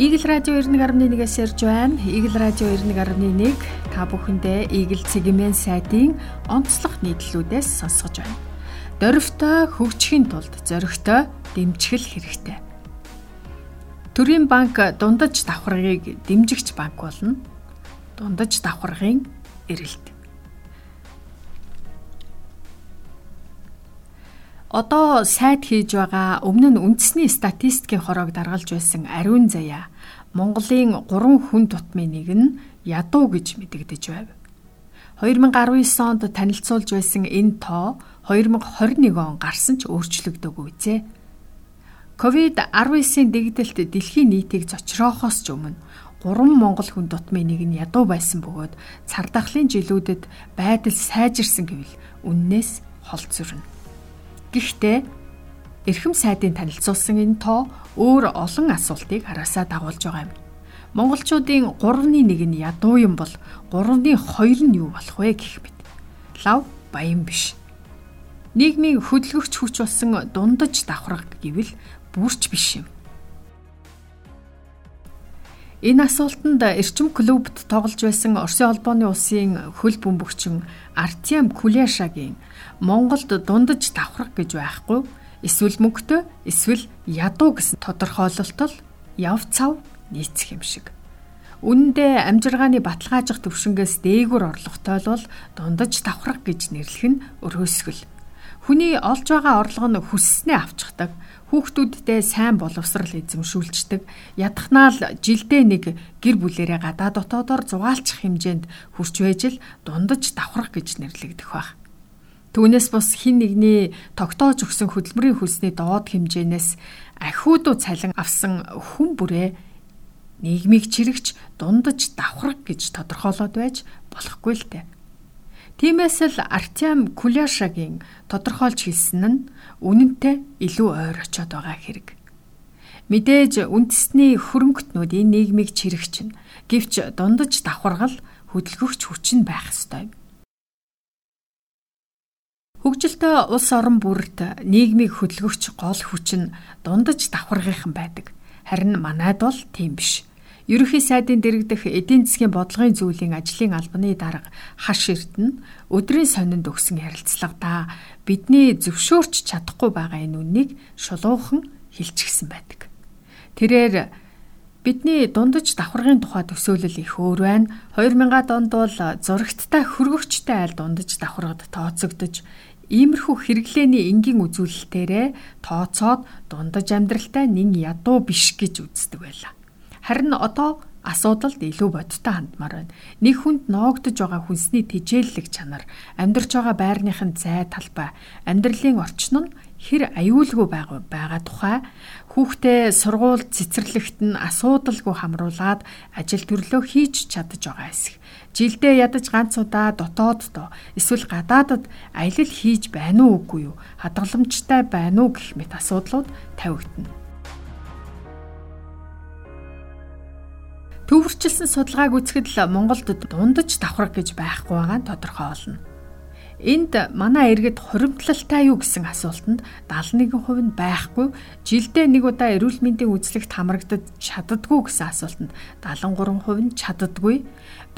Игэл радио 91.1-ээс ирж байна. Игэл радио 91.1 та бүхэндээ Игэл цэгийн сайтын онцлог нийтлүүдээс сонсгож байна. Дөрвтөө хөгжихийн тулд зоригтой дэмжигэл хэрэгтэй. Төрийн банк дундаж давхаргыг дэмжигч банк болно. Дундаж давхаргын эрэлт. Одоо сайд хийж байгаа өмнө нь үндэсний статистикийн хороог даргалж байсан ариун заяа Монголын 3 хүн тутмын нэг нь ядуу гэж мэдэгдэж байв. 2019 онд танилцуулж байсан энэ тоо 2021 он гарсан ч өөрчлөгдөөгүй үзээ. Ковид-19-ийн дэгдэлт дэлхийн нийтийг зочроохоос ч өмнө 3 монгол хүн тутмын нэг нь ядуу байсан бөгөөд цар тахлын жилүүдэд байдал сайжирсан гэвэл үннээс хол зүрнэ. Гэхдээ эрхэм сайдын танилцуулсан энэ тоо өөр олон асуултыг хараасаа дагуулж байгаа юм. Монголчуудын 3-ны 1 нь ядуу юм бол 3-ны 2 нь юу болох вэ гэх мэт. Лав баян биш. Нийгмийн хөдөлгөгч хүч болсон дундаж давхраг гэвэл бүрч биш юм. Энэ асуултанд эрчим клубт тоглож байсан Оросын холбооны улсын хөл бөмбөгчин Артем Куляшагийн Монголд дундаж давхраг гэж байхгүй эсвэл мөнгөтэй эсвэл ядуу гэсэн тодорхойлолтол яв цав нийцэх юм шиг. Үүндээ амжиргааны баталгаажих төвшингээс дээгүр орлоготой бол дундаж давхраг гэж нэрлэх нь өрөөсгөл. Хүний олж байгаа орлого нь хүсснээ авчихдаг. Хүүхдүүддээ сайн боловсрал эзэмшүүлждэг. Ядахнаал жилдээ нэг гэр бүлэрээ гадаа дотоодоор зугаалчих хэмжээнд хүрч байж л дундаж давхраг гэж нэрлэгдэх байх. Түүнээс бус хин нэгний тогтоож өгсөн хөдөлмөрийн хөлсний доод хэмжээнээс ахиудуу цалин авсан хүн бүрээ нийгмийг чирэгч дундаж давхраг гэж тодорхойлоод байж болохгүй л дээ. Тиймээс л Артем Куляшагийн тодорхойлж хэлсэн нь үнэнтэй илүү ойр очиод байгаа хэрэг. Мэдээж үндэсний хөрөнгөтнүүдийн нийгмийг чирэгч нь гэвч дундаж давхаргал хөдөлгөгч хүч нь байх ёстой. Хөгжилтэй улс орон бүрт нийгмийг хөдөлгөгч гол хүч нь дундаж давхаргийнхан байдаг. Харин манайд бол тийм биш. Ерөнхий сайдын дэрэгдэх эдийн засгийн бодлогын зүйлийн ажлын албаны дарга хаш эрдэнэ өдрийн сонинд өгсөн ярилцлагадаа бидний зөвшөөрч чадахгүй байгаа энэ үннийг шулуухан хэлчихсэн байдаг. Тэрээр Бидний дундаж давхаргын тухай төсөөлөл их өөр байна. 2000-ад онд бол зурагттай хөргөгчтэй айл дундаж давхаргад тооцогдож Иймэрхүү хэрэглээний энгийн үзүүлэлтээрээ тооцоод дундаж амьдралтай нин ядуу биш гэж үздэг байлаа. Харин одоо асуудалд илүү бодтой хандмаар байна. Нэг хүнд ноогдож байгаа хүнсний тижээллэг чанар, амьдарч байгаа байрныхын зай талбай, амьдралын орчин нь хэр аюулгүй байгаа байгаа тухай хүүхдээ сургууль цэцэрлэгт нь асуудалгүй хамруулад ажил төрлөө хийж чадж байгаа хэсэг. Жилдээ ядаж ганц удаа дотооддоо эсвэл гадаадад аялал хийж байна уу үгүй юу? Хадгаламжтай байна уу гэх мэт асуудлууд тавигдана. Төвөрчилсөн судалгааг үзэхэд л Монголд дундаж давхраг гэж байхгүй байгаа нь тодорхой болно. Энд манай иргэд хуримтлалтай юу гэсэн асуултанд 71% нь байхгүй, жилдээ нэг удаа эрүүл мэндийн үзлэгт хамрагдаж чаддгүй гэсэн асуултанд 73% нь чаддгүй,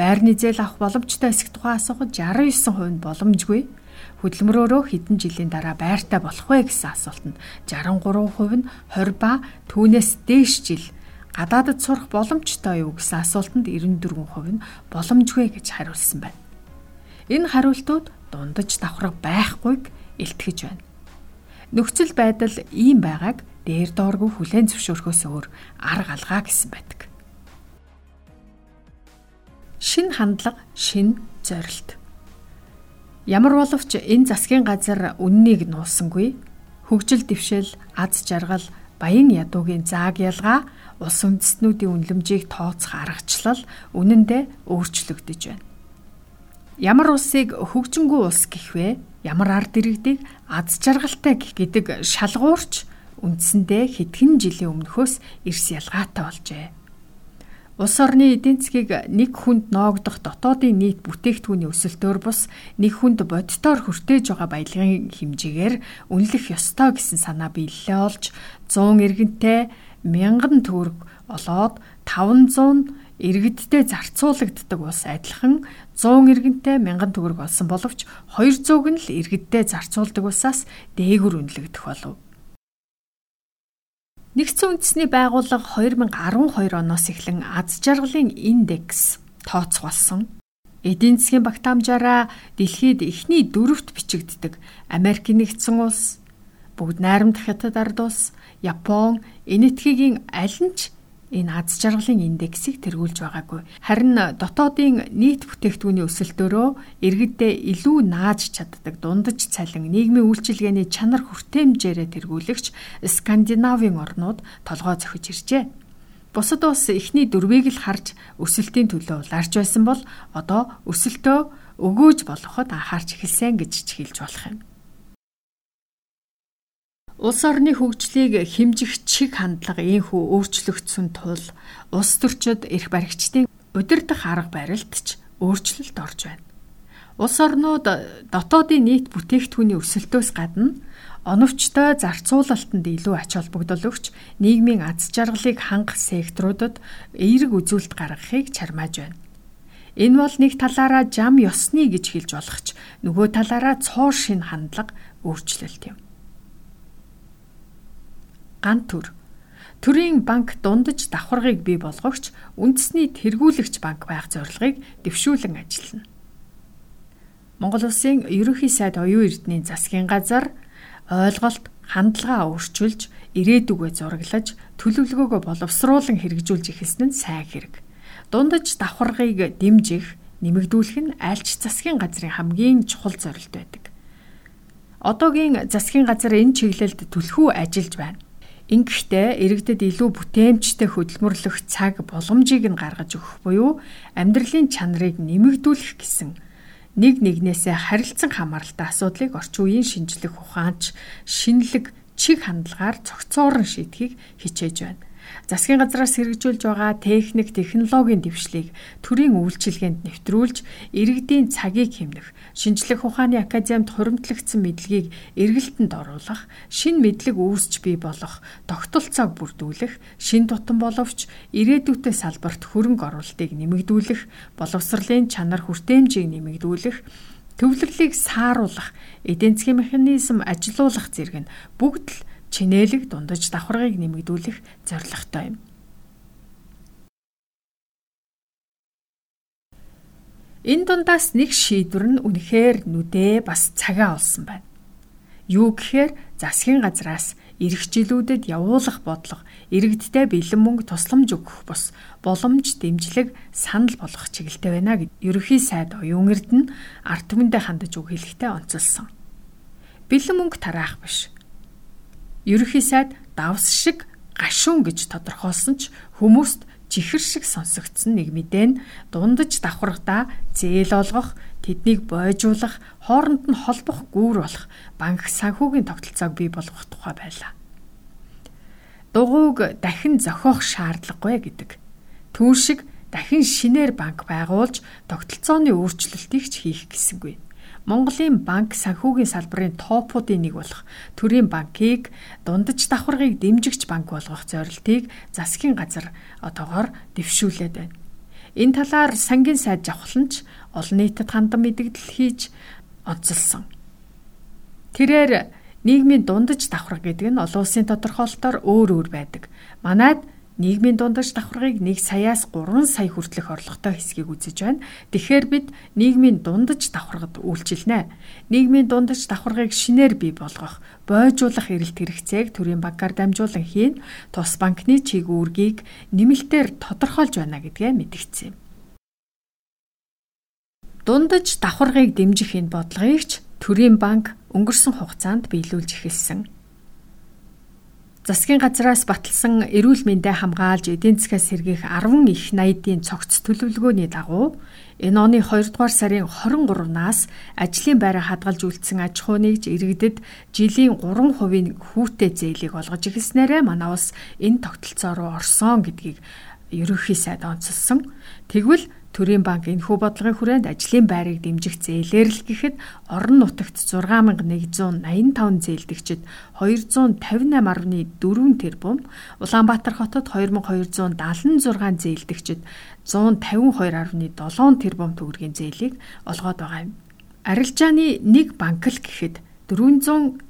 байрны зээл авах боломжтой эсэх тухай асуухад 69% нь боломжгүй, хөдөлмөрөөрөө хэдэн жилийн дараа байртай болох вэ гэсэн асуултанд 63% нь 20 ба түүнээс дээш жил гадаадд сурах боломжтой юу гэсэн асуултанд 94% нь боломжгүй гэж хариулсан байна. Энэ хариултууд дундаж давхраг байхгүйг илтгэж байна. Нөхцөл байдал ийм байгааг дээр дооргүй хүлээн зөвшөөрөхөөс өөр арга алгаа гэсэн байдаг. Шин хандлага, шин зорилт. Ямар боловч энэ засгийн газар үннийг нууссангүй. Хөгжил дэвшил, аз жаргал, баян ядуугийн зааг ялгаа, улс үндэстнүүдийн үнлэмжийг тооцох аргачлал үнэндээ өөрчлөгдөж байна. Ямар улсыг хөгжингүй улс гэх вэ? Ямар ард иргэдийг аз жаргалтай гэх гэдэг шалгуурч үндсэндээ хэдхэн жилийн өмнөхөөс эрс ялгаатай болжээ. Улс орны эдийн засгийг нэг хүнд ноогдох дотоодын нийт бүтээгдэхүүний өсөлтөөр бус нэг хүнд бодитоор хүртээж байгаа баялагын хэмжээгээр үнэлэх ёстой гэсэн санаа биелэлээ олж 100 иргэнтэй мянган төгрөг олоод 500 иргэдтэй зарцуулагддаг ус адилхан 100 иргэнтэй 1000 төгрөг олсон боловч 200-г нь л иргэдтэй зарцуулдаг усаас дээгүр үнэлэгдэх болов. Нэгдсэн үндэсний байгууллага 2012 оноос эхлэн аз жаргалын индекс тооцоолсон. Эдийн засгийн багтаамжаараа дэлхийд эхний дөрөвт бичигддэг Америк нэгдсэн улс, бүгд найрамдах хятад ард улс, Япон, Энэтхэгийн аль нь ч энэ аз жаргалын индексийг тэргүүлж байгаагүй. Харин дотоодын нийт бүтээгдэхүүний өсөлтөөрөө иргэддээ илүү нааж чаддаг дундаж цалин нийгмийн үйлчилгээний чанар хүртээмжээрээ тэргүүлэгч Скандинавын орнууд толгой зохиж иржээ. Бусад улс эхний дөрвийг л харж өсөлтийн төлөө ларж байсан бол одоо өсөлтөө өгөөж болоход анхаарч эхэлсэн гэж хэлж болох юм. Улс орны хөгжлийг хэмжих чиг хандлага ийхүү өөрчлөгдсөн тул улс төрчид эрх баригчдын удирдах арга барилд ч өөрчлөлт орж байна. Улс орнууд дотоодын нийт бүтээгдэхүүний өсөлтөөс гадна оновчтой зарцуулалтанд илүү ач холбогдол өгч нийгмийн аз жаргалыг хангах секторуудад эерэг үзүүлэлт гаргахыг чармааж байна. Энэ бол нэг талаараа жам ёсны гэж хэлж болох ч нөгөө талаараа цоо шин хандлага өөрчлөлт юм ган төр. Төрийн банк дундаж давхаргыг бий болгогч үндэсний тэргүүлэгч банк байх зорилгыг дэвшүүлэн ажиллана. Монгол Улсын ерөнхий сайд оюун эрдэнийн засгийн газар ойлголт, хандлагаа өөрчилж, ирээдүгөө зураглаж, төлөвлөгөөгөө боловсруулан хэрэгжүүлж эхэлсэн нь сайн хэрэг. Дундаж давхаргыг дэмжих, нэмэгдүүлэх нь альч засгийн газрын хамгийн чухал зорилт байдаг. Одоогийн засгийн газар энэ чиглэлд түлхүү ажиллаж байна. Ингэхдээ иргэдэд илүү бүтээмжтэй хөдөлмөрлөх цаг боломжийг нь гаргаж өгөх буюу амьдралын чанарыг нэмэгдүүлэх гэсэн нэг нэгнээсээ харилцан хамааралтай асуудлыг орчин үеийн шинжлэх ухаанч шинэлэг чиг хандлагаар цогцоорон шийдэхийг хичээж байна. Засгийн газраас хэрэгжүүлж байгаа техник, технологийн дэвшлиг төрийн үйлчилгээнд нэвтрүүлж, иргэдийн цагийг хэмнэх, шинжлэх ухааны академид хуримтлагдсан мэдлэгийг эргэлтэнд оруулах, шин мэдлэг үүсч бий болох, тогтолцоог бүрдүүлэх, шин тутам боловч ирээдүйтэй салбарт хөрөнгө оруулалтыг нэмэгдүүлэх, боловсролын чанар хүртээмжийг нэмэгдүүлэх, төвлөрлийг сааруулах, эдийн засгийн механизм ажилуулах зэрэг нь бүгд л чинээлэг дундаж давхаргыг нэмэгдүүлэх зорилготой юм. Энэ дундаас нэг шийдвэр нь үнэхээр нүдээ бас цагаа олсон байна. Юу гэхээр засгийн газраас ирэх жилүүдэд явуулах бодлого, иргэдтэй бэлэн мөнгө тусламж өгөх бус боломж дэмжлэг санал болгох чиглэлтэй байна гэд ерөнхий сайд оюун эрдэнэ ард түмэндээ хандаж үг хэлэхдээ онцолсон. Бэлэн мөнгө тараах биш ерөнхий сайд давс шиг гашуун гэж тодорхойлсон ч хүмүүст чихэр шиг сонсогдсон нэг мэдээ нь дундаж давхаргадаа зээл олгох, тэднийг бойжуулах, хооронд нь холбох гүүр болох банк санхүүгийн тогтолцоог бий болгох тухай байлаа. Дугуйг дахин зохиох шаардлагагүй гэдэг. Түүн шиг дахин шинээр банк байгуулж тогтолцооны өөрчлөлтийг ч хийх гэсэнгүй. Монголын банк санхүүгийн салбарын топуудын нэг болох Төрийн банкыг дундаж давхаргыг дэмжигч банк болгох зорилтыг засгийн газар одоогоор дэвшүүлээд байна. Энэ талаар сангийн сайд жавхланч олон нийтэд хандан мэдээлэл хийж онцолсон. Тэрээр нийгмийн дундаж давхарга гэдэг нь олон улсын тодорхойлолтоор өөр өөр байдаг. Манайд нийгмийн дундаж давхаргыг 1 саяас 3 сая хүртэлх орлоготой хэсгийг үзэж байна. Тэгэхээр бид нийгмийн дундаж давхаргад үйлчилнэ. Нийгмийн дундаж давхаргыг шинээр бий болгох, бойжуулах эрэлт хэрэгцээг төрийн банкар дамжуулан хийн, тус банкны чиг үүргийг нэмэлтээр тодорхойлж байна гэдгээ мэдгдсэн юм. Дундаж давхаргыг дэмжих энэ бодлогыг ч төрийн банк өнгөрсөн хугацаанд биелүүлж эхэлсэн. Засгийн газраас баталсан эрүүл мэндэ хамгаалж эдийн засгаас сэргиэх 10 их найдын цогц төлөвлөгөөний дагуу энэ оны 2 дугаар сарын 23-наас ажлын байраа хадгалж үлдсэн аж ахуй нэгж иргэдэд жилийн 3%-ийн хүүтэй зээлийг олгож ирснээрээ манай улс энэ тогтолцоо руу орсон гэдгийг ерөнхий сайд онцолсон. Тэгвэл Төрийн банк энэхүү бодлогын хүрээнд ажлын байрыг дэмжих зээлээр л гэхэд орон нутагт 6185 зээлдэгчид 258.4 тэрбум, Улаанбаатар хотод 2276 зээлдэгчид 152.7 тэрбум төгрөгийн зээлийг олгоод байгаа юм. Арилжааны нэг банк л гэхэд 411.2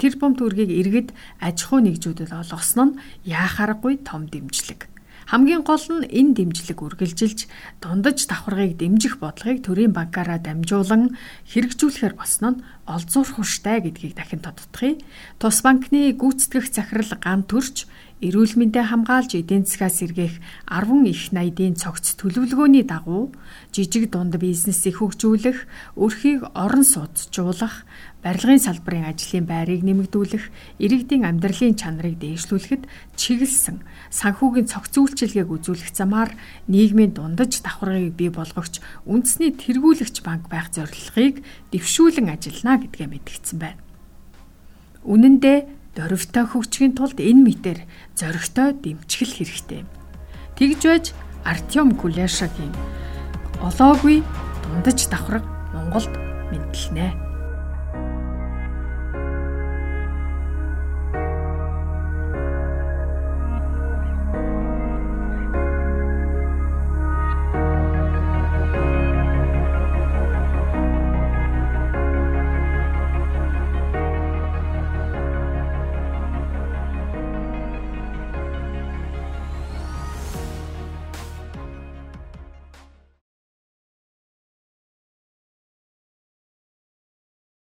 тэрбум төгрөгийг иргэд аж ахуй нэгжүүдэд олгосон нь яахааргүй том дэмжлэг. Хамгийн гол нь энэ дэмжлэг үргэлжилж дундаж давхаргыг дэмжих бодлогыг төрийн банкаараа дамжуулан хэрэгжүүлэхээр болсон нь олзуурах хүштэй гэдгийг дахин тодтогъё. Тус банкны гүйцэтгэх захирал ган төрч эрүүл мэндэд хамгаалж эдийн засгаас сэргээх 10 их найдын цогц төлөвлөгөөний дагуу жижиг дунд бизнесийг хөгжүүлэх, өрхийг орон суудчуулах, барилгын салбарын ажлын байрыг нэмэгдүүлэх, иргэдийн амьдралын чанарыг дээшлүүлэхэд чиглэсэн санхүүгийн цогц үйлчилгээг үзүүлэх замаар нийгмийн дундаж давхаргыг бий болгогч үндэсний тэргүүлэгч банк байх зорилгыг дэвшүүлэн ажиллана гэдгээ мэдгдсэн байна. Үнэн дээр Дөрвтэй хөгжихийн тулд энэ мэтэр зоригтой дэмжигэл хэрэгтэй. Тэгж байж Артем Кулешагийн олоогүй дундаж давхраг Монголд мэдлэнэ.